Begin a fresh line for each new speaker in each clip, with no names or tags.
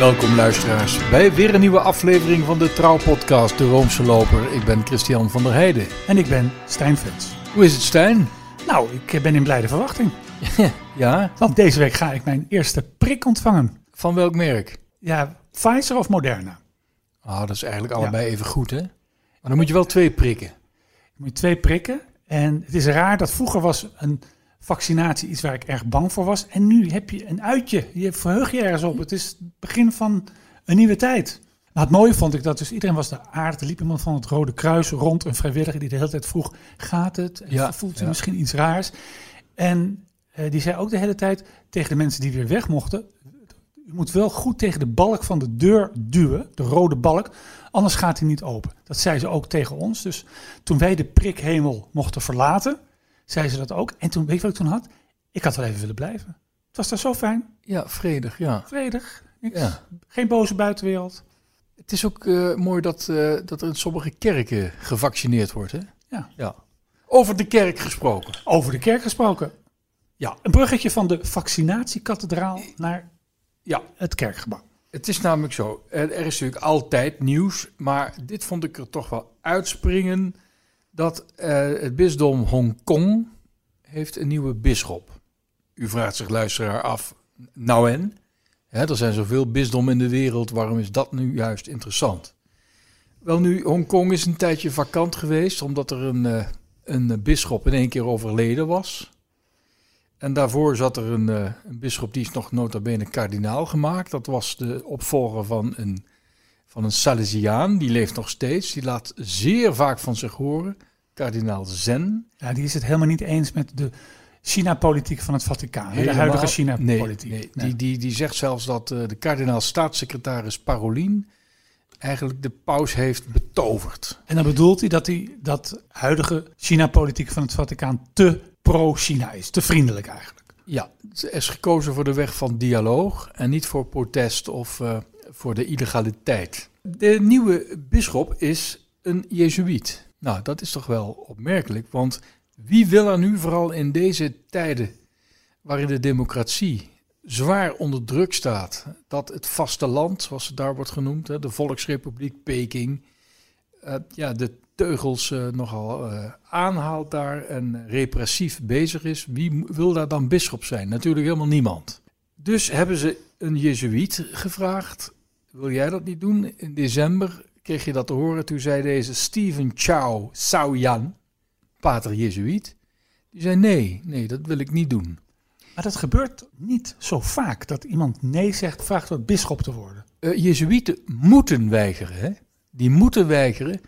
Welkom luisteraars bij weer een nieuwe aflevering van de Trouwpodcast De Roomse Loper. Ik ben Christian van der Heijden.
En ik ben Stijn Vens.
Hoe is het Stijn?
Nou, ik ben in blijde verwachting.
ja?
Want deze week ga ik mijn eerste prik ontvangen.
Van welk merk?
Ja, Pfizer of Moderna?
Ah, dat is eigenlijk allebei even goed hè? Maar dan moet je wel twee prikken.
Je moet twee prikken. En het is raar dat vroeger was een vaccinatie iets waar ik erg bang voor was. En nu heb je een uitje. Je verheug je ergens op. Het is het begin van een nieuwe tijd. Nou, het mooie vond ik dat dus iedereen was de aarde. Er liep iemand van het Rode Kruis rond, een vrijwilliger die de hele tijd vroeg: gaat het? En
Ja,
voelt u
ja.
misschien iets raars? En eh, die zei ook de hele tijd tegen de mensen die weer weg mochten: u moet wel goed tegen de balk van de deur duwen, de rode balk, anders gaat hij niet open. Dat zei ze ook tegen ons. Dus toen wij de prikhemel mochten verlaten, zei ze dat ook. En toen, weet je wat ik toen had? Ik had wel even willen blijven. Het was daar zo fijn,
Ja, vredig, ja.
vredig, niks.
ja.
geen boze buitenwereld.
Het is ook eh, mooi dat, eh, dat er in sommige kerken gevaccineerd wordt hè?
Ja.
ja. Over de kerk gesproken.
Over de kerk gesproken. Ja, een bruggetje van de vaccinatiekathedraal naar
Ja,
het kerkgebouw.
Het is namelijk zo, er is natuurlijk altijd nieuws, maar dit vond ik er toch wel uitspringen, dat eh, het bisdom Hongkong heeft een nieuwe bisschop. U vraagt zich luisteraar af, nou en? Hè, er zijn zoveel bisdommen in de wereld, waarom is dat nu juist interessant? Wel nu, Hongkong is een tijdje vakant geweest, omdat er een, eh, een bisschop in één keer overleden was. En daarvoor zat er een, eh, een bisschop die is nog nota bene kardinaal gemaakt. Dat was de opvolger van een, van een Salesiaan. Die leeft nog steeds. Die laat zeer vaak van zich horen. Kardinaal Zen.
Ja, die is het helemaal niet eens met de China-politiek van het Vaticaan. De huidige China-politiek.
nee,
Nee.
Die, die, die zegt zelfs dat eh, de kardinaal staatssecretaris Parolin eigenlijk de paus heeft betoverd.
En dan bedoelt hij dat hij dat huidige China-politiek van het Vaticaan te pro-China is. Te vriendelijk eigenlijk.
Ja, er is gekozen voor de weg van dialoog en niet voor protest of eh, voor de illegaliteit. De nieuwe bisschop is een Jezuïet. Nou, dat is toch wel opmerkelijk, want wie wil er nu vooral in deze tijden waarin de democratie zwaar onder druk staat, dat het vasteland, zoals het daar wordt genoemd, de Volksrepubliek Peking, eh, ja, de teugels eh, nogal eh, aanhaalt daar en repressief bezig is. Wie wil daar dan bisschop zijn? Natuurlijk helemaal niemand. Dus hebben ze een jezuïet gevraagd. Wil jij dat niet doen? In december kreeg je dat te horen. Toen zei deze Stephen Chow Sauyan, pater jezuïet, die zei nee, nee, dat wil ik niet doen.
Maar dat gebeurt niet zo vaak. Dat iemand nee zegt, vraagt wat bisschop te worden.
Eh Jezuïeten moeten weigeren. Hè? Die moeten weigeren.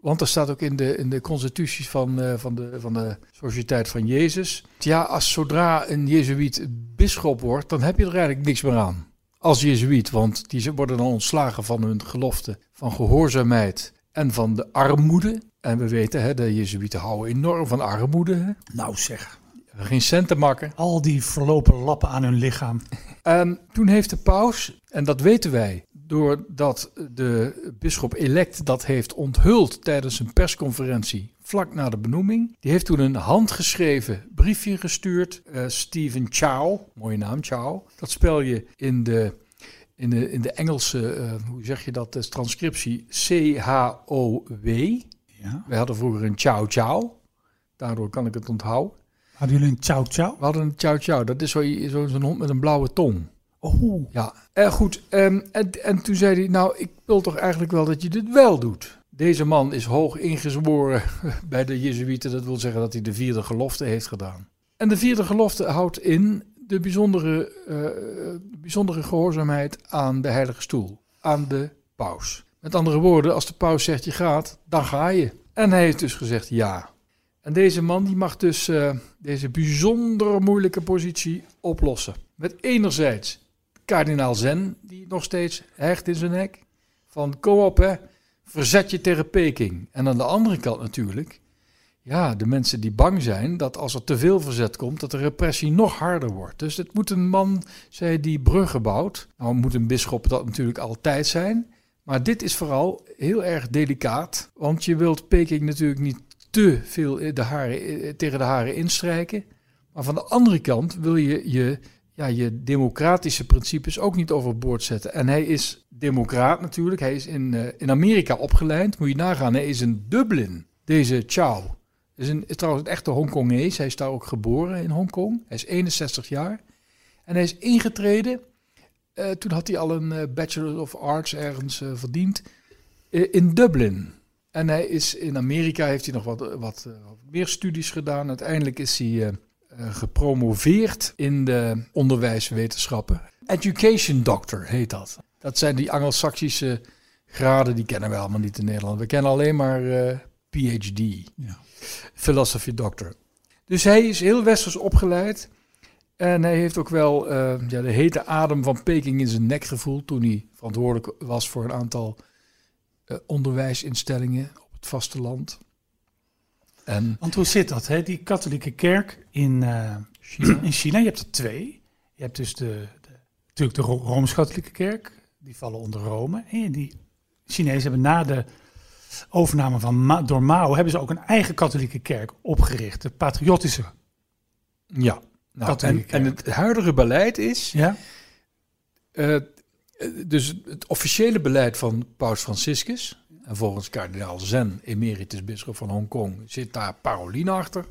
Want er staat ook in de, in de constituties van, eh, van, de, van de Sociëteit van Jezus. Ja, als zodra een Jezuïet bisschop wordt, dan heb je er eigenlijk niks meer aan. Als Jezuïet, want die worden dan ontslagen van hun gelofte van gehoorzaamheid en van de armoede. En we weten, hè, de Jezuïeten houden enorm van armoede. Hè?
Nou zeg,
Geen cent te makken.
al die verlopen lappen aan hun lichaam.
Ehm, toen heeft de paus, en dat weten wij, doordat de bisschop-elect dat heeft onthuld tijdens een persconferentie vlak na de benoeming, die heeft toen een handgeschreven briefje gestuurd. eh Stephen Chow, mooie naam Chow. Dat spel je in de, in de, in de Engelse, eh, hoe zeg je dat, de transcriptie C-H-O-W.
Ja.
Wij hadden vroeger een Chow Chow, daardoor kan ik het onthouden.
Hadden jullie een ciao ciao?
We hadden een Chow Chow, dat is zo- zo- zo'n hond met een blauwe tong.
Oh,
Ja, eh, goed. ehm, en, en toen zei hij, nou, ik wil toch eigenlijk wel dat je dit wel doet. Deze man is hoog ingezworen bij de Jezuïeten. Dat wil zeggen dat hij de vierde gelofte heeft gedaan. En de vierde gelofte houdt in de bijzondere, eh, bijzondere gehoorzaamheid aan de heilige stoel. Aan de paus. Met andere woorden, als de paus zegt je gaat, dan ga je. En hij heeft dus gezegd ja. En deze man die mag dus eh, deze bijzondere moeilijke positie oplossen. Met enerzijds kardinaal Zen, die nog steeds hecht in zijn nek. Van kom op hè, verzet je tegen Peking. En aan de andere kant natuurlijk, ja, de mensen die bang zijn dat als er te veel verzet komt, dat de repressie nog harder wordt. Dus het moet een man zijn die bruggen bouwt. Nou moet een bisschop dat natuurlijk altijd zijn. Maar dit is vooral heel erg delicaat, want je wilt Peking natuurlijk niet te veel de haren, eh, tegen de haren instrijken. Maar van de andere kant wil je je ja, je democratische principes ook niet overboord zetten. En hij is democraat natuurlijk. Hij is in, eh, in Amerika opgeleid. Moet je nagaan, hij is in Dublin. Deze Chow. Is, een, is trouwens een echte Hongkongees. Hij is daar ook geboren in Hongkong. Hij is 61 jaar. En hij is ingetreden. eh, toen had hij al een eh, Bachelor of Arts ergens verdiend. in Dublin. En hij is in Amerika, heeft hij nog wat, wat, meer studies gedaan. Uiteindelijk is hij gepromoveerd in de onderwijswetenschappen. Education Doctor heet dat. Dat zijn die Angelsaksische graden, die kennen we allemaal niet in Nederland. We kennen alleen maar eh, PhD,
Ja.
Philosophy Doctor. Dus hij is heel westers opgeleid. En hij heeft ook wel eh, ja, de hete adem van Peking in zijn nek gevoeld toen hij verantwoordelijk was voor een aantal eh, onderwijsinstellingen op het vasteland. En
Want hoe zit dat? Hè? Die katholieke kerk in, eh, China. in China, je hebt er twee. Je hebt dus de, de, natuurlijk de Ro- Rooms-Katholieke kerk, die vallen onder Rome. En die Chinezen hebben na de overname van Ma- door Mao, hebben ze ook een eigen katholieke kerk opgericht. De patriotische.
ja, nou, en,
Katholieke
en het huidige beleid is,
Ja?
eh, eh, dus het officiële beleid van Paus Franciscus, en volgens kardinaal Zen, emeritus bisschop van Hongkong, zit daar Paroline achter,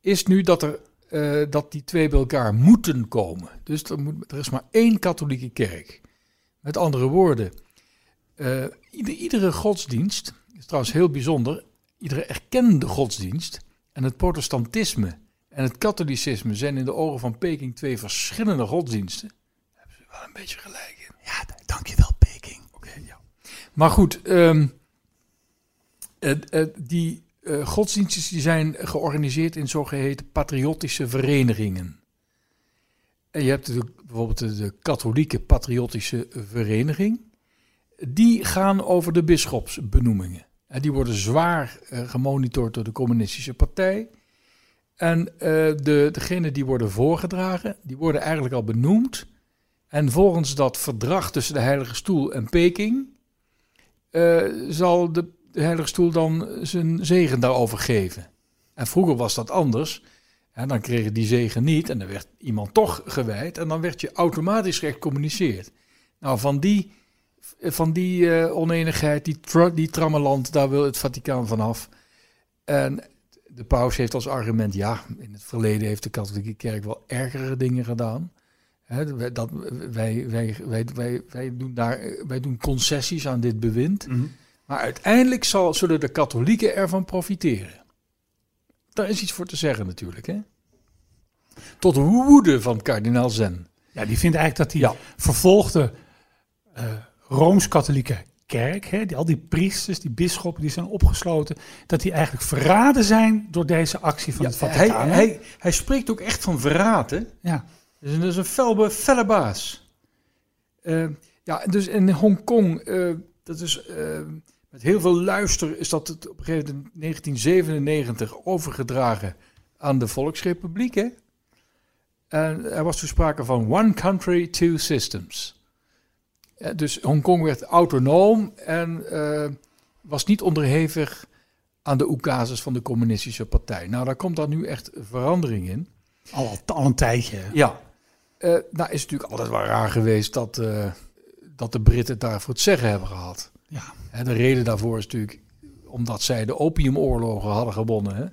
is nu dat, er, eh, dat die twee bij elkaar moeten komen. Dus er, moet, er is maar één katholieke kerk. Met andere woorden, eh, ieder- iedere godsdienst, is trouwens heel bijzonder, iedere erkende godsdienst en het protestantisme en het katholicisme zijn in de ogen van Peking twee verschillende godsdiensten. Daar hebben ze wel een beetje gelijk in.
Ja, dankjewel.
Maar goed, ehm, die eh, godsdiensten die zijn georganiseerd in zogeheten patriotische verenigingen. En je hebt natuurlijk bijvoorbeeld de, de katholieke patriotische vereniging. Die gaan over de bisschopsbenoemingen. En die worden zwaar eh, gemonitord door de communistische partij. En eh, de, degenen die worden voorgedragen, die worden eigenlijk al benoemd. En volgens dat verdrag tussen de Heilige Stoel en Peking eh, zal de, Heilige Stoel dan zijn zegen daarover geven. En vroeger was dat anders. En dan kreeg je die zegen niet en dan werd iemand toch gewijd en dan werd je automatisch gecommuniceerd. Nou, van die, van die eh, oneenigheid, die, tra trammeland, daar wil het Vaticaan vanaf. En de paus heeft als argument, ja, in het verleden heeft de katholieke kerk wel ergere dingen gedaan. Hè, dat, wij, wij, wij, wij, wij, doen daar, wij doen concessies aan dit bewind. Maar uiteindelijk zal, zullen de katholieken ervan profiteren. Daar is iets voor te zeggen natuurlijk. Hè? Tot woede van kardinaal Zen.
Ja, die vindt eigenlijk dat die
Ja.
vervolgde eh, Rooms-Katholieke kerk, hè, die, al die priesters, die bisschoppen, die zijn opgesloten, dat die eigenlijk verraden zijn door deze actie van
Ja,
het
hij,
Vaticaan.
hij, hij spreekt ook echt van verraad. Hè?
ja.
Dus dat is een felbe, felle baas. Eh, ja, dus in Hongkong, eh dat is eh, met heel veel luister, is dat op een gegeven moment in 1997 overgedragen aan de Volksrepubliek. Hè? En er was toen sprake van one country, two systems. Dus Hongkong werd autonoom en was niet onderhevig aan de oekazes van de communistische partij. Nou, daar komt dan nu echt verandering in.
Al, al een tijdje.
Ja, Eh nou is het natuurlijk altijd wel raar geweest dat, eh, dat de Britten het daarvoor het zeggen hebben gehad.
Ja.
De reden daarvoor is natuurlijk omdat zij de opiumoorlogen hadden gewonnen. Hè?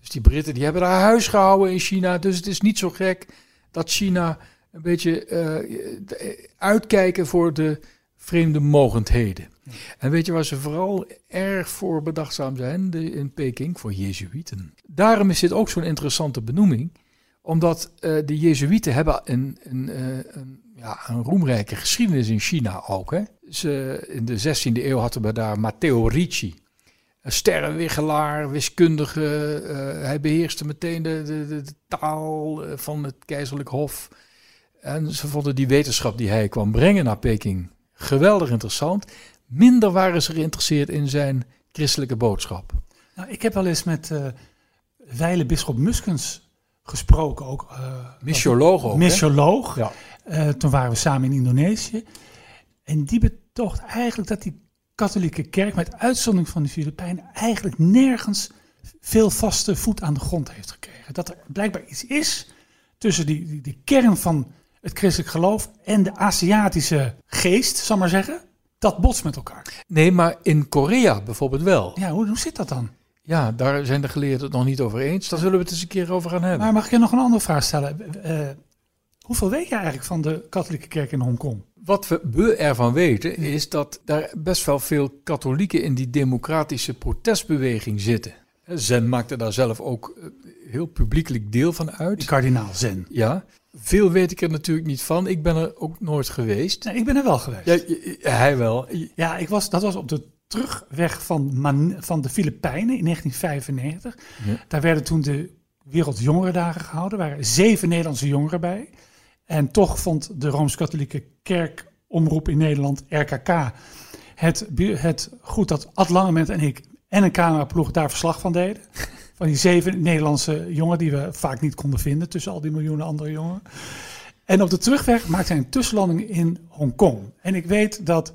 Dus die Britten die hebben daar huis gehouden in China. Dus het is niet zo gek dat China een beetje de- uitkijken voor de vreemde mogendheden. En weet je waar ze vooral erg voor bedachtzaam zijn de, in Peking? Voor Jezuïeten. Daarom is dit ook zo'n interessante benoeming omdat eh, de Jezuïeten hebben een, een, eh, een, ja, een roemrijke geschiedenis in China ook. Hè. Ze, in de 16e eeuw hadden we daar Matteo Ricci. Een sterrenwiggelaar, wiskundige. eh, hij beheerste meteen de, de, de, taal van het keizerlijk hof. En ze vonden die wetenschap die hij kwam brengen naar Peking geweldig interessant. Minder waren ze geïnteresseerd in zijn christelijke boodschap.
Nou, ik heb wel eens met eh Weile Bisschop Muskens gesproken. Ook,
Missioloog ook. hè?
missioloog.
Ja.
Eh, toen waren we samen in Indonesië. En die betoogt eigenlijk dat die katholieke kerk, met uitzondering van de Filipijnen, eigenlijk nergens veel vaste voet aan de grond heeft gekregen. Dat er blijkbaar iets is tussen die, die, die kern van het christelijk geloof en de Aziatische geest, zal maar zeggen, dat botst met elkaar.
Nee, maar in Korea bijvoorbeeld wel.
Ja, hoe, hoe zit dat dan?
Ja, daar zijn de geleerden het nog niet over eens. Daar zullen we het eens een keer over gaan hebben.
Maar mag ik je nog een andere vraag stellen? Eh, hoeveel weet je eigenlijk van de katholieke kerk in Hongkong?
Wat we, we ervan weten is dat daar best wel veel katholieken in die democratische protestbeweging zitten. Zen maakte daar zelf ook eh, heel publiekelijk deel van
Die
uit.
kardinaal Zen.
Ja, veel weet ik er natuurlijk niet van. Ik ben er ook nooit geweest.
Nee, ik ben er wel geweest.
Ja, hij wel.
Ja, ik was, dat was op de terugweg van, Man- van de Filipijnen in 1995.
Ja.
Daar werden toen de Wereldjongerendagen gehouden. Er waren zeven Nederlandse jongeren bij. En toch vond de Rooms-Katholieke Kerkomroep in Nederland, RKK, het, het goed dat Ad Langemet en ik en een cameraploeg daar verslag van deden. Van die zeven Nederlandse jongen die we vaak niet konden vinden tussen al die miljoenen andere jongen. En op de terugweg maakte hij een tussenlanding in Hongkong. En ik weet dat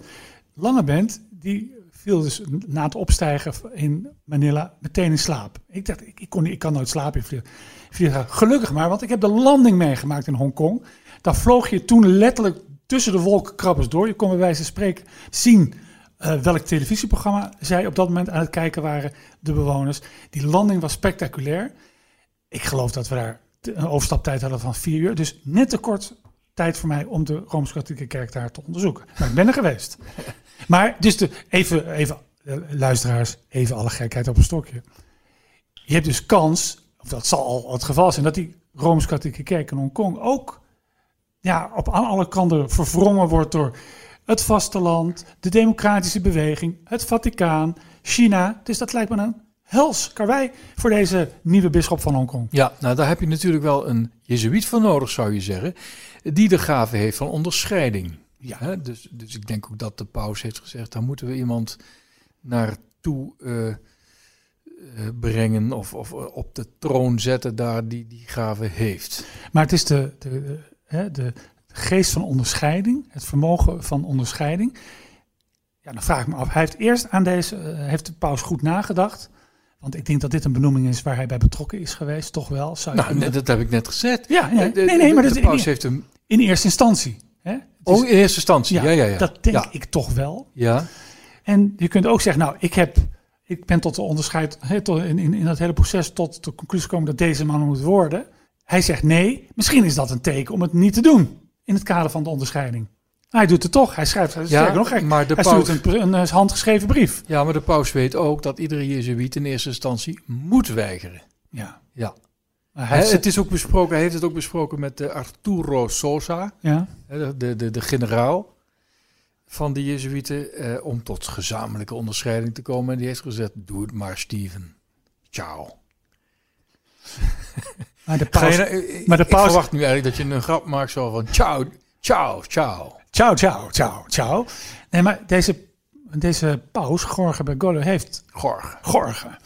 Langebent, die viel dus na het opstijgen in Manila meteen in slaap. Ik dacht, ik, ik, kon ik kan nooit slapen in. Gelukkig maar, want ik heb de landing meegemaakt in Hongkong. Daar vloog je toen letterlijk tussen de wolkenkrabbers door. Je kon bij wijze van spreken zien eh, welk televisieprogramma zij op dat moment aan het kijken waren, de bewoners. Die landing was spectaculair. Ik geloof dat we daar een overstaptijd hadden van vier uur. Dus net te kort tijd voor mij om de Rooms-Katholieke Kerk daar te onderzoeken. Maar ik ben er geweest. Maar dus de, even, even eh, luisteraars, even alle gekheid op een stokje. Je hebt dus kans, of dat zal al het geval zijn, dat die Rooms-Katholieke Kerk in Hongkong ook ja, op aan alle kanten verwrongen wordt door het vasteland, de democratische beweging, het Vaticaan, China. Dus dat lijkt me een hels karwei voor deze nieuwe bisschop van Hongkong.
Ja, nou daar heb je natuurlijk wel een jezuïet voor nodig, zou je zeggen. Die de gave heeft van onderscheiding.
Ja.
Hè, dus, dus ik denk ook dat de paus heeft gezegd, daar moeten we iemand naartoe eh, eh, brengen of, of op de troon zetten daar die die gave heeft.
Maar het is de, de, de, hè, de geest van onderscheiding, het vermogen van onderscheiding. Ja, dan vraag ik me af. Hij heeft eerst aan deze, eh, heeft de paus goed nagedacht. Want ik denk dat dit een benoeming is waar hij bij betrokken is geweest, toch wel. Zou
Nou, net- dat heb ik net gezegd.
ja,
de-
nee, nee, maar
de,
dat
paus heeft hem...
in eerste instantie. Hè?
Oh, in eerste instantie. Ja, ja, ja.
Dat denk
ja.
ik toch wel.
Ja,
En je kunt ook zeggen, nou, ik, heb, ik ben tot de onderscheid, tot, in, in, in dat hele proces tot de conclusie gekomen dat deze man moet worden. Hij zegt nee, misschien is dat een teken om het niet te doen in het kader van de onderscheiding. Hij doet het toch, hij schrijft, hij,
Ja,
nog, hij,
maar de
hij
paus-
stuurt een, een, eh, handgeschreven brief.
ja, maar de paus weet ook dat iedere jezuïet in eerste instantie moet weigeren.
Ja.
Ja. Hij,
heeft,
het is ook besproken, hij heeft het ook besproken met de Arturo Sosa,
ja.
de, de, de generaal van de Jezuïeten, eh, om tot gezamenlijke onderscheiding te komen. En die heeft gezegd, doe het maar Steven. Ciao.
Maar de paus,
ik-
maar de
ik
paus-
verwacht nu eigenlijk dat je een grap maakt zo van ciao, ciao, ciao.
Ciao, ciao, ciao, ciao. Nee, maar deze, deze paus, Jorge Bergoglio, heeft
Gorg.
Gorge.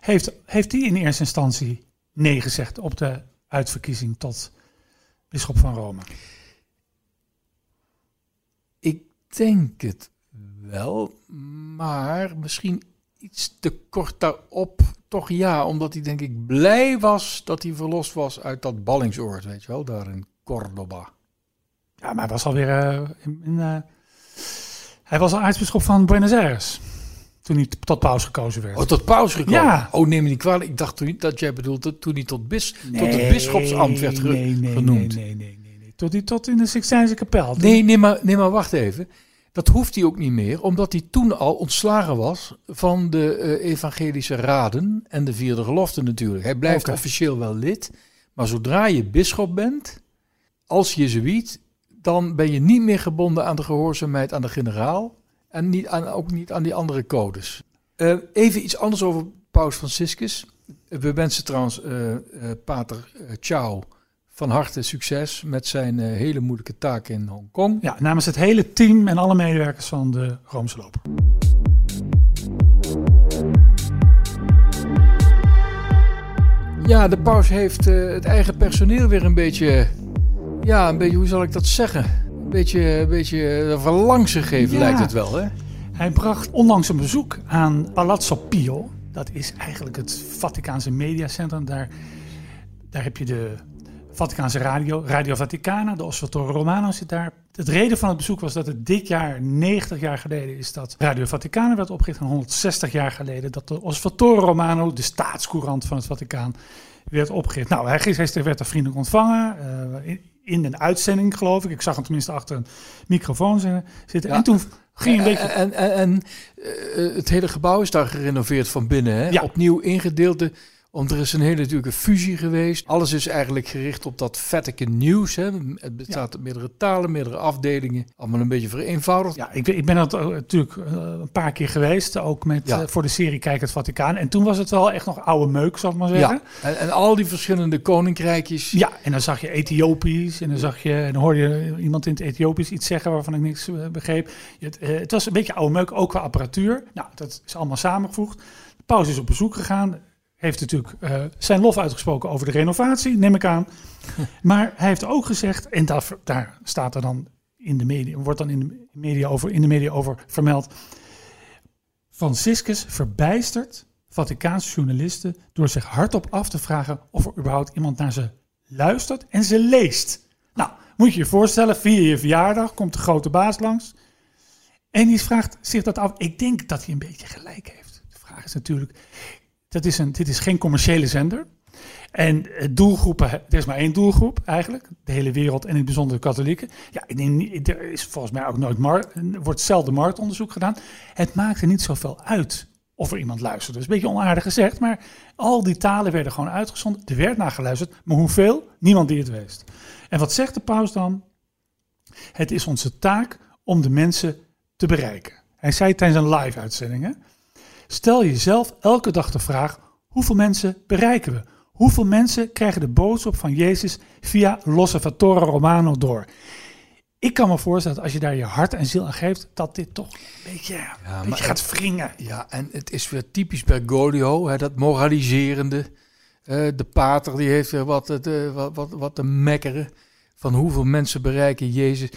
Heeft, heeft hij in eerste instantie nee gezegd op de uitverkiezing tot bisschop van Rome?
Ik denk het wel, maar misschien iets te kort daarop toch ja, omdat hij denk ik blij was dat hij verlost was uit dat ballingsoord, weet je wel, daar in Cordoba.
Ja, maar hij was alweer eh, in, in, eh, hij was al aartsbisschop van Buenos Aires toen hij tot paus gekozen werd.
Oh, tot paus gekomen?
Ja.
Oh, neem me niet kwalijk. Ik dacht toen, dat jij bedoelde toen hij tot, bis, tot het bisschopsambt werd ge-
nee, nee,
genoemd.
Nee, nee, nee, nee, nee. Tot, die, tot in de Sixtijnse kapel.
Nee, nee maar, nee, maar wacht even. Dat hoeft hij ook niet meer, omdat hij toen al ontslagen was van de eh, evangelische raden en de vierde gelofte natuurlijk. Hij blijft officieel wel lid, maar zodra je bisschop bent, als jezuïet, dan ben je niet meer gebonden aan de gehoorzaamheid aan de generaal en niet aan, ook niet aan die andere codes. Eh, even iets anders over Paus Franciscus. We wensen trouwens eh, eh, Pater Chow van harte succes met zijn hele moeilijke taak in Hongkong.
Ja, namens het hele team en alle medewerkers van de Roomse Loop.
Ja, de paus heeft het eigen personeel weer een beetje, ja, een beetje, hoe zal ik dat zeggen? Een beetje, een beetje eh, verlangs gegeven
Ja.
lijkt het wel, hè?
Hij bracht onlangs een bezoek aan Palazzo Pio. Dat is eigenlijk het Vaticaanse mediacentrum. Daar, daar heb je de Vaticaanse radio, Radio Vaticana, de Osservatore Romano zit daar. Het reden van het bezoek was dat het dit jaar, 90 jaar geleden, is dat Radio Vaticana werd opgericht. En 160 jaar geleden dat de Osservatore Romano, de staatscourant van het Vaticaan, werd opgericht. Nou, hij werd er vriendelijk ontvangen. eh, in, een uitzending, geloof ik. Ik zag hem tenminste achter een microfoon zitten.
Ja.
En toen ging een beetje...
En, en, en eh, het hele gebouw is daar gerenoveerd van binnen. Hè?
Ja.
Opnieuw ingedeeld. Want er is een hele natuurlijk een fusie geweest. Alles is eigenlijk gericht op dat Vatican nieuws. Hè? Het bestaat uit meerdere talen, meerdere afdelingen. Allemaal een beetje vereenvoudigd.
Ja, ik, ben- ik ben dat ook natuurlijk eh, een paar keer geweest, ook met,
Ja.
eh, voor de serie Kijk het Vaticaan. En toen was het wel echt nog oude meuk, zal ik maar zeggen.
Ja, en, en al die verschillende koninkrijkjes.
Ja, en dan zag je Ethiopisch en dan, zag je, en dan hoorde je iemand in het Ethiopisch iets zeggen waarvan ik niks eh, begreep. Het, eh, het was een beetje oude meuk, ook qua apparatuur. Nou, dat is allemaal samengevoegd. De paus is op bezoek gegaan, heeft natuurlijk eh, zijn lof uitgesproken over de renovatie, neem ik aan. maar hij heeft ook gezegd, en daar, daar staat er dan in de media, wordt dan in de media over, in de media over vermeld. Franciscus verbijstert Vaticaanse journalisten door zich hardop af te vragen of er überhaupt iemand naar ze luistert en ze leest. Nou, moet je je voorstellen, via je verjaardag komt de grote baas langs en die vraagt zich dat af. Ik denk dat hij een beetje gelijk heeft. De vraag is natuurlijk, dat is een, dit is geen commerciële zender. En eh, doelgroepen, er is maar één doelgroep eigenlijk, de hele wereld en in het bijzonder de katholieken. Ja, er is volgens mij ook nooit wordt zelden marktonderzoek gedaan. Het maakt er niet zoveel uit of er iemand luistert. Dat is een beetje onaardig gezegd, maar al die talen werden gewoon uitgezonden. Er werd naar geluisterd, maar hoeveel? Niemand die het wist. En wat zegt de paus dan? Het is onze taak om de mensen te bereiken. Hij zei tijdens een live-uitzending. Stel jezelf elke dag de vraag: hoeveel mensen bereiken we? Hoeveel mensen krijgen de boodschap van Jezus via L'Osservatore Romano door? Ik kan me voorstellen dat als je daar je hart en ziel aan geeft, dat dit toch een beetje, een beetje gaat
het-
wringen.
Ja, en het is weer typisch Bergoglio, hè, dat moraliserende. Eh, de pater die heeft weer wat, eh, wat, wat, wat te mekkeren van hoeveel mensen bereiken Jezus.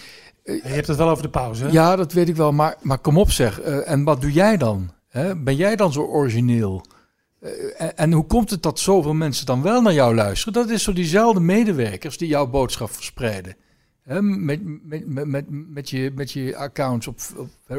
Je hebt het wel over de pauze. hè?
Ja, dat weet ik wel, maar, maar kom op zeg. eh, en wat doe jij dan? Hè? Ben jij dan zo origineel? Eh, en, en hoe komt het dat zoveel mensen dan wel naar jou luisteren? Dat is zo diezelfde medewerkers die jouw boodschap verspreiden. Hè? Met, met, met, met, je, met je accounts op, op eh,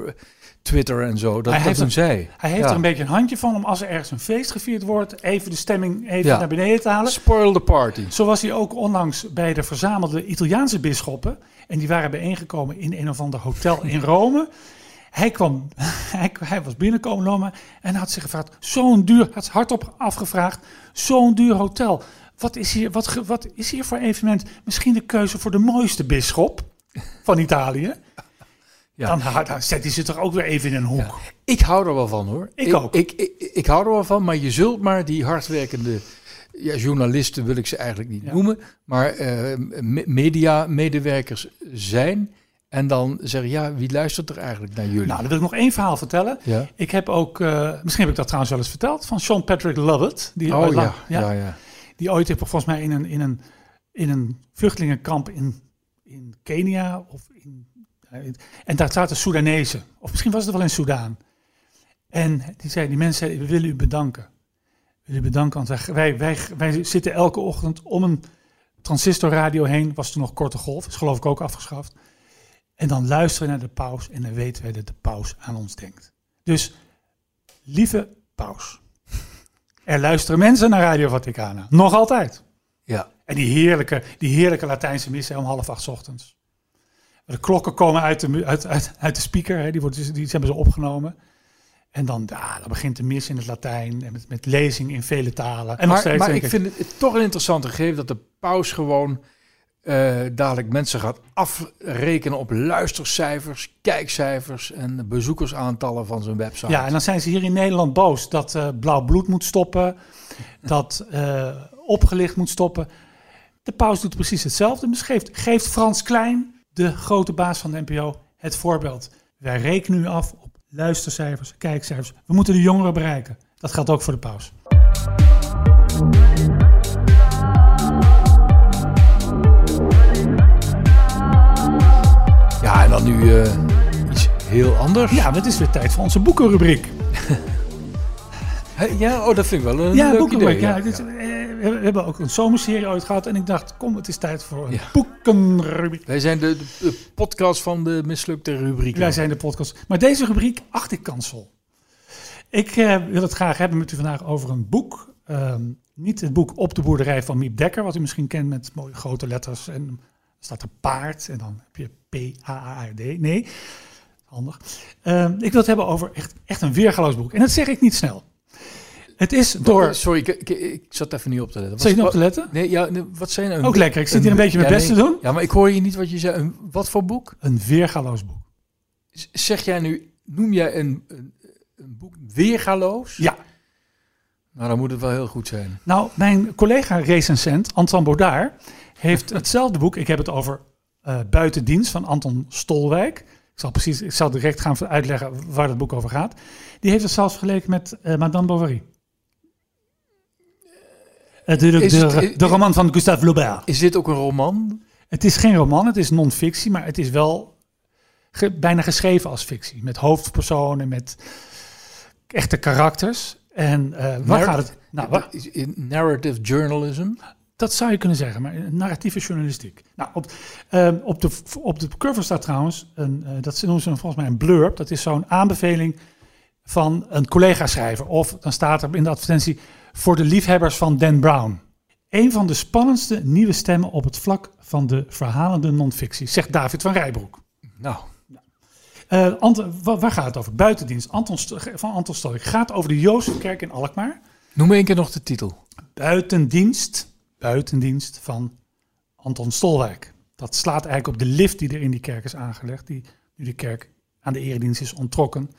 Twitter en zo. Dat,
Hij
dat
heeft
doen
een-
zij.
Hij heeft
Ja.
er een beetje een handje van om als er ergens een feest gevierd wordt, even de stemming even
Ja.
naar beneden te halen.
Spoil the party.
Zo was hij ook onlangs bij de verzamelde Italiaanse bisschoppen. En die waren bijeengekomen in een of ander hotel in Rome. Hij, kwam, hij, hij was binnenkomen en had zich gevraagd, zo'n duur, had hardop afgevraagd, zo'n duur hotel. Wat is, hier, wat, wat is hier voor evenement? Misschien de keuze voor de mooiste bisschop van Italië.
Ja.
Dan, dan zet hij ze toch ook weer even in een hoek.
Ja. Ik hou er wel van hoor.
Ik ook.
Ik, ik, ik hou er wel van, maar je zult maar die hardwerkende ja, journalisten, wil ik ze eigenlijk niet
Ja.
noemen, maar me- media-medewerkers zijn. En dan zeggen, ja, wie luistert er eigenlijk naar jullie?
Nou, dan wil ik nog één verhaal vertellen.
ja.
Ik heb ook, eh, misschien heb ik dat trouwens wel eens verteld, van Sean Patrick Lovett. Die
Oh
ooit
ja, ja, ja.
Die ooit heeft volgens mij in een, in een, in een vluchtelingenkamp in, in Kenia of in, en daar zaten Soedanezen. Of misschien was het wel in Soudaan. En die zei, die mensen zeiden, we willen u bedanken. We willen u bedanken, want wij, wij, wij, wij zitten elke ochtend om een transistorradio heen. Was toen nog korte golf, is geloof ik ook afgeschaft. En dan luisteren we naar de paus en dan weten wij dat de paus aan ons denkt. Dus, lieve paus, er luisteren mensen naar Radio Vaticana. Nog altijd.
ja.
En die heerlijke, die heerlijke Latijnse mis om half acht 's ochtends. De klokken komen uit de, uit, uit, uit de speaker, hè, die, wordt, dus- die hebben ze opgenomen. En dan, ja, dan begint de mis in het Latijn en met, met lezing in vele talen. En nog
maar
steeds
maar ik vind het toch een interessante gegeven dat de paus gewoon eh, dadelijk mensen gaat afrekenen op luistercijfers, kijkcijfers en bezoekersaantallen van zijn website.
Ja, en dan zijn ze hier in Nederland boos dat eh, blauw bloed moet stoppen, dat eh, opgelicht moet stoppen. De paus doet precies hetzelfde. Dus geeft, geeft Frans Klein, de grote baas van de NPO, het voorbeeld. Wij rekenen nu af op luistercijfers, kijkcijfers. We moeten de jongeren bereiken. Dat geldt ook voor de paus.
Ja, nu eh, iets heel anders.
Ja, het is weer tijd voor onze boekenrubriek.
Ja, oh, dat vind ik wel een
Ja,
leuk
boekenrubriek.
idee.
Ja, dit- eh, we hebben ook een zomerserie ooit gehad. En ik dacht, kom, het is tijd voor een
Ja.
boekenrubriek.
Wij zijn de, de podcast van de mislukte rubriek.
Wij zijn de podcast. Maar deze rubriek acht ik kansel. Ik eh, wil het graag hebben met u vandaag over een boek. Ehm, niet het boek Op de boerderij van Miep Dekker, wat u misschien kent met mooie grote letters. En staat er paard en dan heb je P-A-A-R-D. Nee, handig. Ehm, ik wil het hebben over echt, echt een weergaloos boek. En dat zeg ik niet snel. Het is door...
Sorry, ik, ik, ik zat even niet op te letten.
Zit je nog
Wat-
te letten?
Nee, ja, wat zijn een,
Ook lekker. Ik zit hier een beetje mijn
ja,
best
nee.
te doen.
Ja, maar ik hoor je niet wat je zei. Een, wat voor boek?
Een weergaloos boek.
Zeg jij nu, noem jij een, een, een boek weergaloos?
Ja.
Nou, dan moet het wel heel goed zijn.
Nou, mijn collega recensent, Anton Baudard, heeft hetzelfde boek. Ik heb het over eh Buitendienst van Anton Stolwijk. Ik zal, precies, ik zal direct gaan uitleggen waar het boek over gaat. Die heeft het zelfs vergeleken met eh, Madame Bovary. Natuurlijk
Is
de,
het-
de roman van Gustave Flaubert.
Is dit ook een roman?
Het is geen roman, het is non-fictie, maar het is wel ge- bijna geschreven als fictie. Met hoofdpersonen, met echte karakters. En eh waar gaat het? Nou,
narrative journalism?
Dat zou je kunnen zeggen, maar narratieve journalistiek. Nou, op, ehm, op, de, op de cover staat trouwens, een, eh, dat noemen ze volgens mij een blurb. Dat is zo'n aanbeveling van een collega-schrijver. Of dan staat er in de advertentie voor de liefhebbers van Dan Brown. Een van de spannendste nieuwe stemmen op het vlak van de verhalende non-fictie, zegt David van Rijbroek.
Nou,
Eh, Ant- wa- waar gaat het over? Buitendienst Anton van Anton Stolk. gaat over de Jozefkerk in Alkmaar.
noem één keer nog de titel.
buitendienst, buitendienst van Anton Stolwijk. Dat slaat eigenlijk op de lift die er in die kerk is aangelegd, die nu de kerk aan de eredienst is ontrokken.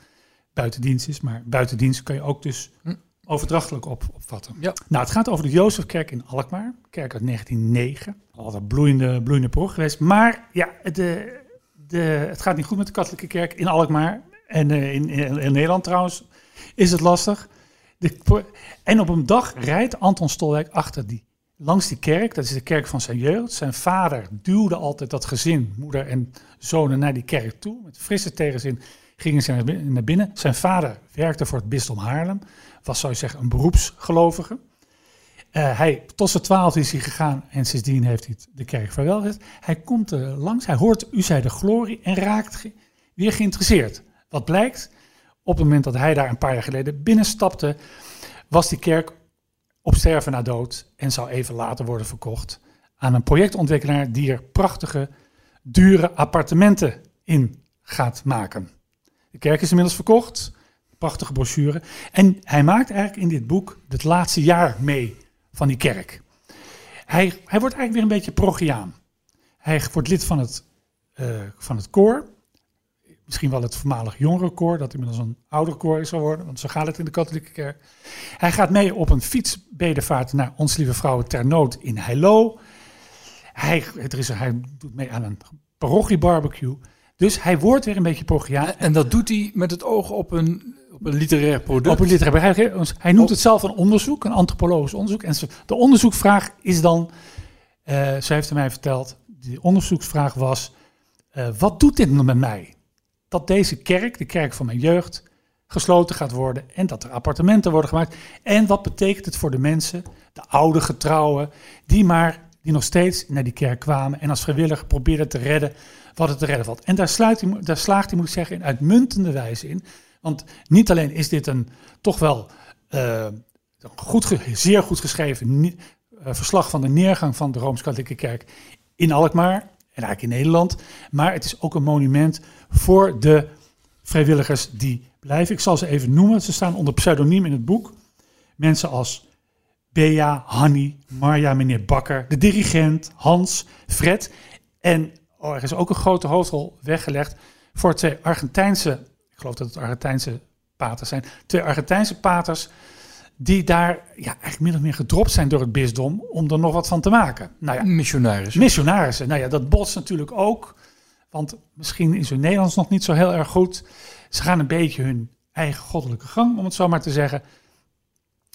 Buitendienst is, maar buitendienst kan je ook dus
Hm.
overdrachtelijk op, opvatten.
Ja.
Nou, het gaat over de Jozefkerk in Alkmaar, kerk uit 1909. Altijd bloeiende, bloeiende paroch geweest. Maar ja, de, de, het gaat niet goed met de katholieke kerk in Alkmaar. En eh, in, in, in Nederland trouwens is het lastig. De, en op een dag rijdt Anton Stolwijk achter die, langs die kerk. Dat is de kerk van zijn jeugd. Zijn vader duwde altijd dat gezin, moeder en zonen, naar die kerk toe. Met frisse tegenzin gingen ze naar bin- naar binnen. Zijn vader werkte voor het bisdom Haarlem. Was, zou je zeggen, een beroepsgelovige. Eh, hij, tot zijn twaalf is hij gegaan en sindsdien heeft hij de kerk vaarwel gezegd. Hij komt er langs, hij hoort U zij de glorie en raakt weer geïnteresseerd. Wat blijkt, op het moment dat hij daar een paar jaar geleden binnenstapte, was die kerk op sterven na dood en zou even later worden verkocht aan een projectontwikkelaar die er prachtige, dure appartementen in gaat maken. De kerk is inmiddels verkocht, prachtige brochure. En hij maakt eigenlijk in dit boek het laatste jaar mee van die kerk. Hij, hij wordt eigenlijk weer een beetje progiaan. Hij wordt lid van het, eh, van het koor. Misschien wel het voormalig jongere koor, dat inmiddels een ouder koor is geworden, want zo gaat het in de katholieke kerk. Hij gaat mee op een fietsbedevaart naar Ons Lieve Vrouwen ter Nood in Heilo. Hij, er is, hij doet mee aan een parochiebarbecue. Dus hij wordt weer een beetje progiaan.
En dat doet hij met het oog op een, op een literair product.
Op een literair hij, hij noemt het zelf een onderzoek, een antropologisch onderzoek. En de onderzoekvraag is dan, eh ze heeft mij verteld, de onderzoeksvraag was, eh, wat doet dit nou met mij? Dat deze kerk, de kerk van mijn jeugd, gesloten gaat worden en dat er appartementen worden gemaakt. En wat betekent het voor de mensen, de oude getrouwen, die maar, die nog steeds naar die kerk kwamen en als vrijwilliger probeerden te redden wat het te redden valt. En daar, hij, daar slaagt hij, moet ik zeggen, in uitmuntende wijze in. Want niet alleen is dit een toch wel eh, goed, zeer goed geschreven eh, verslag van de neergang van de Rooms-Katholieke Kerk in Alkmaar en eigenlijk in Nederland, maar het is ook een monument voor de vrijwilligers die blijven. Ik zal ze even noemen. Ze staan onder pseudoniem in het boek. Mensen als Bea, Hanny, Marja, meneer Bakker, de dirigent, Hans, Fred. En oh, er is ook een grote hoofdrol weggelegd voor twee Argentijnse, ik geloof dat het Argentijnse paters zijn, twee Argentijnse paters die daar ja, eigenlijk min of meer gedropt zijn door het bisdom om er nog wat van te maken. Nou ja,
Missionaris.
missionarissen. Nou ja, dat botst natuurlijk ook. Want misschien is hun Nederlands nog niet zo heel erg goed. Ze gaan een beetje hun eigen goddelijke gang, om het zo maar te zeggen.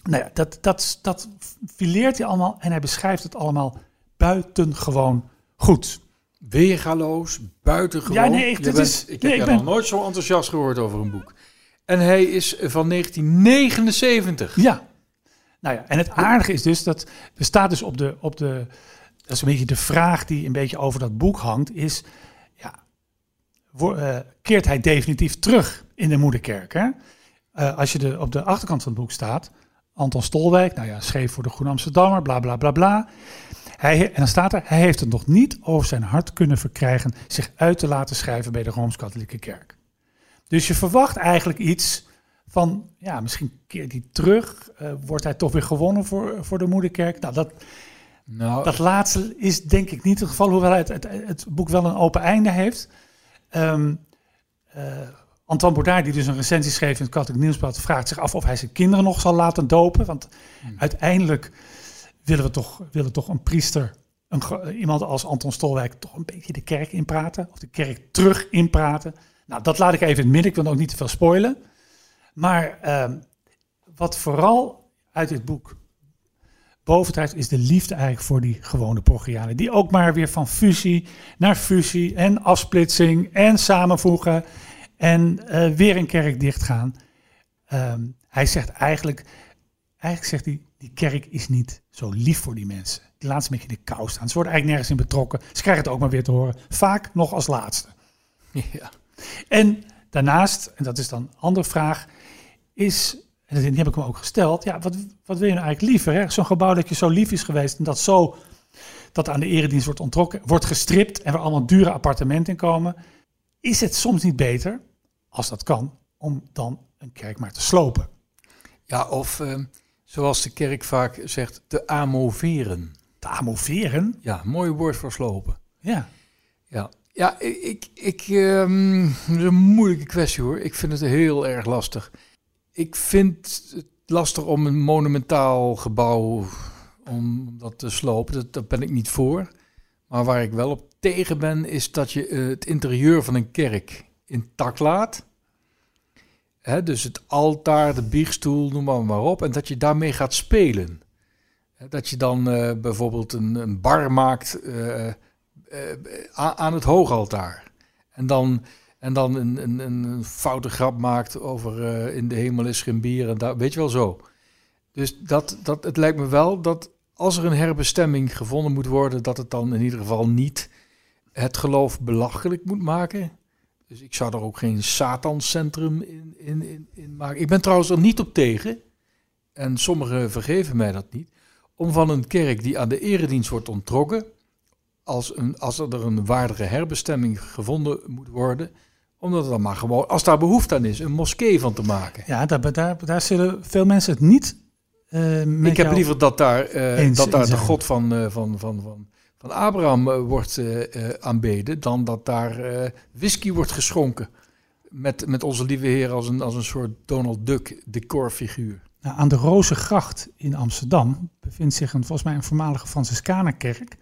Nou ja, dat, dat, dat fileert hij allemaal en hij beschrijft het allemaal buitengewoon goed.
Weergaloos, buitengewoon.
Ja, nee, ik-
Je
dit
bent-
is-
ik heb
nee, ik
jou
ben-
nog nooit zo enthousiast gehoord over een boek. En hij is van 1979.
Ja, Nou ja, en het aardige is dus dat er staat dus op de, op de, dat is een beetje de vraag die een beetje over dat boek hangt, is, ja, wo- eh, keert hij definitief terug in de moederkerk? Hè? Eh, als je de, op de achterkant van het boek staat, Anton Stolwijk, nou ja, schreef voor de Groene Amsterdammer, bla bla bla bla. Hij, en dan staat er, hij heeft het nog niet over zijn hart kunnen verkrijgen zich uit te laten schrijven bij de Rooms-Katholieke Kerk. Dus je verwacht eigenlijk iets van, ja, misschien keert hij terug, eh, wordt hij toch weer gewonnen voor, voor de moederkerk. Nou, dat,
Nou,
dat laatste is denk ik niet het geval, hoewel het, het, het boek wel een open einde heeft. Ehm eh, Antoine Boudard, die dus een recensie schreef in het Katholiek Nieuwsblad, vraagt zich af of hij zijn kinderen nog zal laten dopen. Want uiteindelijk willen we toch, willen toch een priester, een, iemand als Anton Stolwijk, toch een beetje de kerk inpraten. Of de kerk terug inpraten. Nou, dat laat ik even in het midden. Ik wil ook niet te veel spoilen. Maar ehm, wat vooral uit dit boek bovendrijft, is de liefde eigenlijk voor die gewone Borgianen. Die ook maar weer van fusie naar fusie en afsplitsing en samenvoegen en eh, weer een kerk dichtgaan. Ehm, hij zegt eigenlijk, eigenlijk zegt hij, die kerk is niet zo lief voor die mensen. Die laat ze een beetje de kou staan. Ze worden eigenlijk nergens in betrokken. Ze krijgen het ook maar weer te horen. Vaak nog als laatste.
ja.
En daarnaast, en dat is dan een andere vraag, is, en die heb ik me ook gesteld, ja, wat, wat wil je nou eigenlijk liever? hè? Zo'n gebouw dat je zo lief is geweest en dat zo, dat aan de eredienst wordt ontrokken, wordt gestript en waar allemaal dure appartementen in komen. Is het soms niet beter, als dat kan, om dan een kerk maar te slopen?
ja, of ehm, zoals de kerk vaak zegt, te amoveren.
Te amoveren?
Ja, mooi woord voor slopen.
Ja.
Ja, ja ik, ik, ehm, dat is een moeilijke kwestie hoor. Ik vind het heel erg lastig. Ik vind het lastig om een monumentaal gebouw om dat te slopen. Dat, ben ik niet voor. Maar waar ik wel op tegen ben, is dat je eh, het interieur van een kerk intact laat. Hè, dus het altaar, de biechtstoel, noem maar, maar op. En dat je daarmee gaat spelen. Dat je dan eh, bijvoorbeeld een, een bar maakt eh, aan het hoogaltaar. En dan, en dan een, een, een foute grap maakt over eh, in de hemel is geen bier. En daar, weet je wel zo. Dus dat, dat, het lijkt me wel dat als er een herbestemming gevonden moet worden, dat het dan in ieder geval niet het geloof belachelijk moet maken. Dus ik zou er ook geen satanscentrum in, in, in, in maken. Ik ben trouwens er niet op tegen, en sommigen vergeven mij dat niet, om van een kerk die aan de eredienst wordt onttrokken, als, een, als er een waardige herbestemming gevonden moet worden, omdat er dan maar gewoon, als daar behoefte aan is, een moskee van te maken.
Ja, daar, daar, daar zullen veel mensen het niet met
ik heb liever dat daar, eh,
eens
dat daar de. God van, eh, van, van, van, van Abraham wordt aanbeden, dan dat daar whisky wordt geschonken. Met, met onze lieve Heer als een, als een soort Donald Duck decorfiguur.
Nou, aan de Rozengracht in Amsterdam bevindt zich een, volgens mij een voormalige Franciscanenkerk.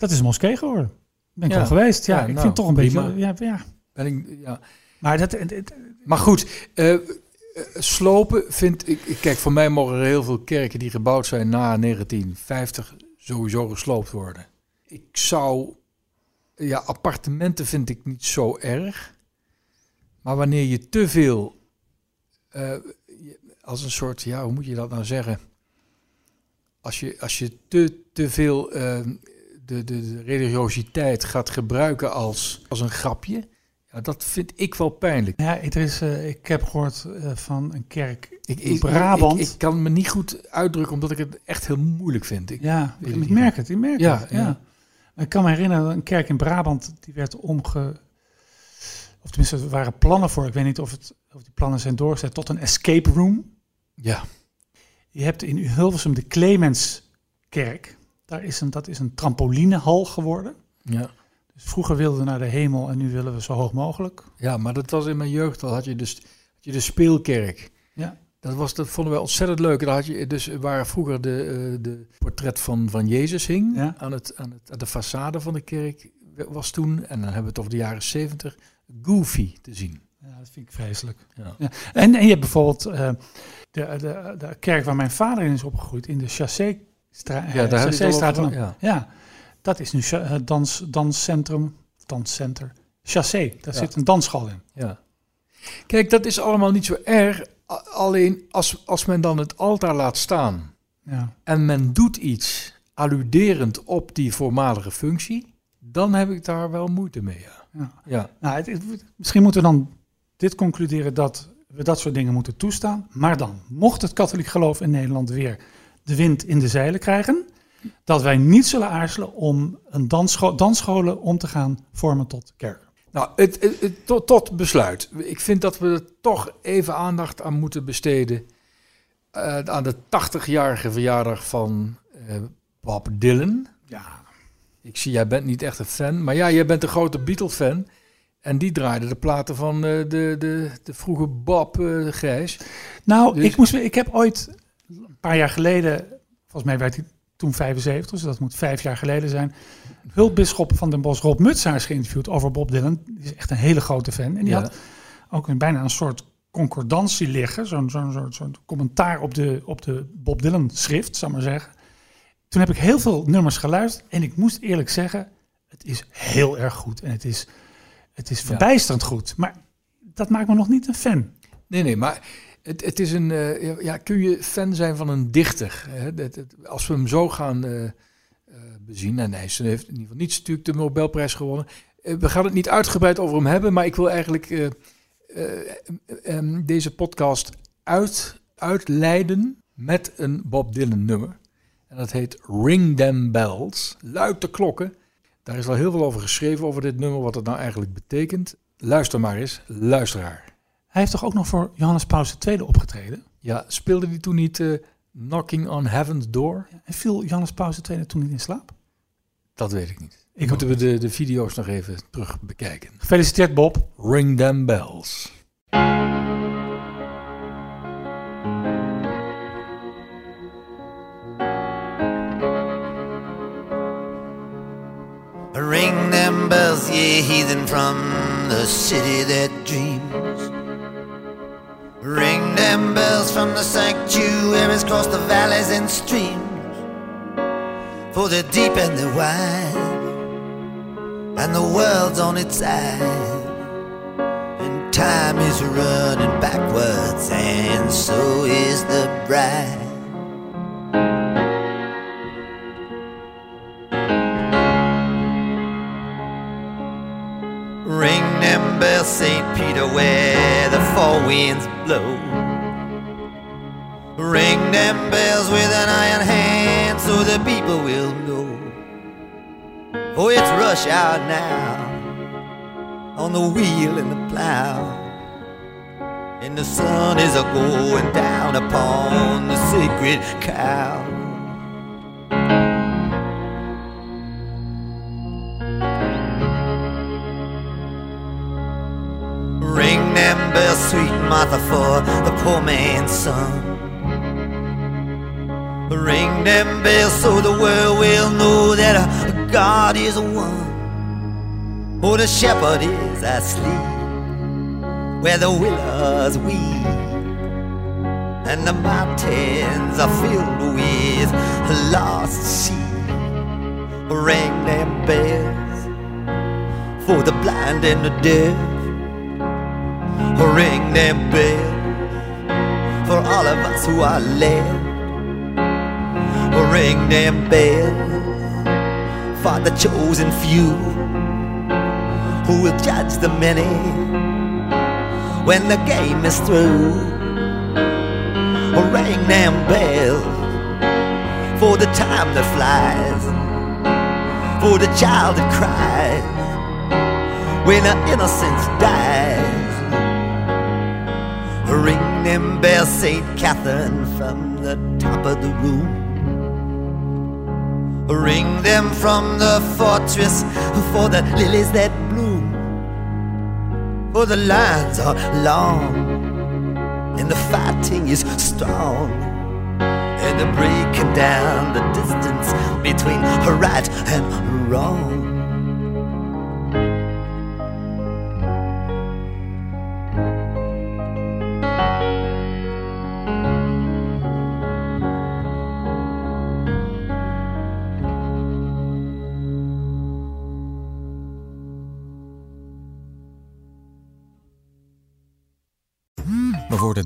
Dat is een moskee geworden. Ben ik
Ja.
al geweest. Ja,
Ja,
ik
nou,
vind het toch een beetje... Ja, ja.
Ben ik, ja.
Maar dat, het- het-
Maar goed, eh, slopen vind ik, Kijk, voor mij mogen er heel veel kerken die gebouwd zijn na 1950 sowieso gesloopt worden. Ik zou. Ja, appartementen vind ik niet zo erg. Maar wanneer je te veel. eh, als een soort. Ja, hoe moet je dat nou zeggen? Als je, als je te, te veel. eh, de, religiositeit gaat gebruiken als, als een grapje. Ja, dat vind ik wel pijnlijk.
ja, er is, eh, ik heb gehoord eh, van een kerk
Ik,
in Brabant.
Ik, ik kan me niet goed uitdrukken, omdat ik het echt heel moeilijk vind. Ik,
ja, ik,
niet.
merk het. Ik merk
Ja,
het.
ja.
Ja. Ik kan me herinneren, een kerk in Brabant, die werd omge... Of tenminste, er waren plannen voor. Ik weet niet of, het, of die plannen zijn doorgezet tot een escape room.
ja,
Je hebt in Hilversum de Clemenskerk. Daar is een, dat is een trampolinehal geworden.
ja.
Dus vroeger wilden we naar de hemel en nu willen we zo hoog mogelijk.
ja, maar dat was in mijn jeugd al. Had je dus had je de speelkerk.
Ja.
Dat, was, dat vonden wij ontzettend leuk. Daar had je dus waar vroeger de, eh, de portret van, van Jezus hing
Ja.
aan, het, aan, het, aan de façade van de kerk was toen. En dan hebben we het over de jaren zeventig. Goofy te zien.
Ja, dat vind ik vreselijk.
Ja.
Ja. En, en je hebt bijvoorbeeld eh, de, de, de kerk waar mijn vader in is opgegroeid, in de Chassé-straat.
Ja, daar heb het al over.
Ja.
Ja.
dat is nu cha- eh, dans, danscentrum, danscenter. Chassé, daar
Ja.
zit een dansschool in.
Ja. Kijk, dat is allemaal niet zo erg Alleen als, als men dan het altaar laat staan
Ja.
en men doet iets alluderend op die voormalige functie, dan heb ik daar wel moeite mee. Ja.
Ja.
Ja.
Nou, het, het- misschien moeten we dan dit concluderen dat we dat soort dingen moeten toestaan. Maar dan, mocht het katholiek geloof in Nederland weer de wind in de zeilen krijgen, dat wij niet zullen aarzelen om een dansscho dansscholen om te gaan vormen tot kerk.
Nou, het, het- het- tot, tot besluit. Ik vind dat we er toch even aandacht aan moeten besteden. eh, aan de 80-jarige verjaardag van eh, Bob Dylan.
Ja,
Ik zie, jij bent niet echt een fan, maar ja, jij bent een grote Beatle-fan. En die draaide de platen van eh, de, de, de vroege Bob Grijs.
Nou,
Dus-
ik, moest, ik heb ooit een paar jaar geleden, volgens mij werd hij toen 75, dus dat moet vijf jaar geleden zijn, hulpbisschop van Den Bosch Rob Mutsaars geïnterviewd over Bob Dylan. Die is echt een hele grote fan. En die
Ja.
had ook een, bijna een soort concordantie liggen, zo'n zo'n zo'n zo'n commentaar op de, op de Bob Dylan schrift, zou ik maar zeggen. Toen heb ik heel veel nummers geluisterd en ik moest eerlijk zeggen, het is heel erg goed en het is, het is verbijsterend goed. Maar dat maakt me nog niet een fan.
Nee, nee, maar het, het is een. eh, ja, kun je fan zijn van een dichter? Hè? Dat, als we hem zo gaan eh, bezien, en hij heeft in ieder geval niet natuurlijk de Nobelprijs gewonnen. We gaan het niet uitgebreid over hem hebben, maar ik wil eigenlijk eh, eh, em, deze podcast uit, uitleiden met een Bob Dylan nummer. En dat heet Ring Them Bells. Luid de klokken. Daar is al heel veel over geschreven, over dit nummer, wat het nou eigenlijk betekent. Luister maar eens, luisteraar.
Hij heeft toch ook nog voor Johannes Paulus II opgetreden?
Ja, speelde die toen niet eh, Knocking on Heaven's Door?
En viel Johannes Paulus II toen niet in slaap?
Dat weet ik niet.
Ik
Moeten we de, de video's nog even terug bekijken.
Gefeliciteerd Bob.
Ring them bells.
Ring them bells, ye heathen from the city that dreams. Them bells from the sanctuaries cross the valleys and streams. For the deep and the wide, and the world's on its side. And time is running backwards, and so is the bride. Ring them bells, St. Peter, where the four winds blow. Rush hour now on the wheel and the plow. And the sun is a going down upon the sacred cow. Ring them bells, sweet Martha, for the poor man's son. Ring them bells so the world will know that God is one. Oh, the shepherd is asleep where the willows weep, and the mountains are filled with lost sheep. Ring them bells for the blind and the deaf. Ring them bells for all of us who are left. Ring them bells for the chosen few who will judge the many when the game is through. Ring them bells for the time that flies, for the child that cries when her innocence dies. Ring them bells, St. Catherine, from the top of the room. Ring them from the fortress for the lilies that bloom. For the lines are long and the fighting is strong. And they're breaking down the distance between right and wrong.